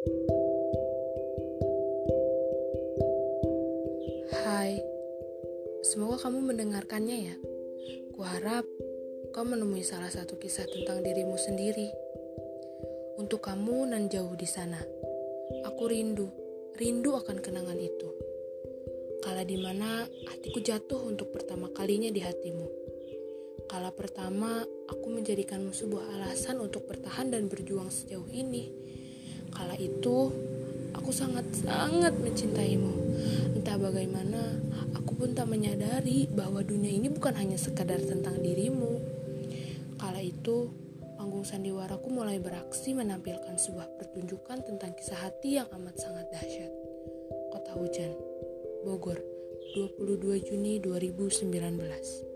Hai, semoga kamu mendengarkannya ya. Kuharap kau menemui salah satu kisah tentang dirimu sendiri. Untuk kamu nan jauh di sana, aku rindu, rindu akan kenangan itu. Kala di mana hatiku jatuh untuk pertama kalinya di hatimu. Kala pertama, aku menjadikanmu sebuah alasan untuk bertahan dan berjuang sejauh ini. Kala itu, aku sangat-sangat mencintaimu. Entah bagaimana, aku pun tak menyadari bahwa dunia ini bukan hanya sekadar tentang dirimu. Kala itu, panggung sandiwaraku mulai beraksi menampilkan sebuah pertunjukan tentang kisah hati yang amat sangat dahsyat. Kota Hujan, Bogor, 22 Juni 2019.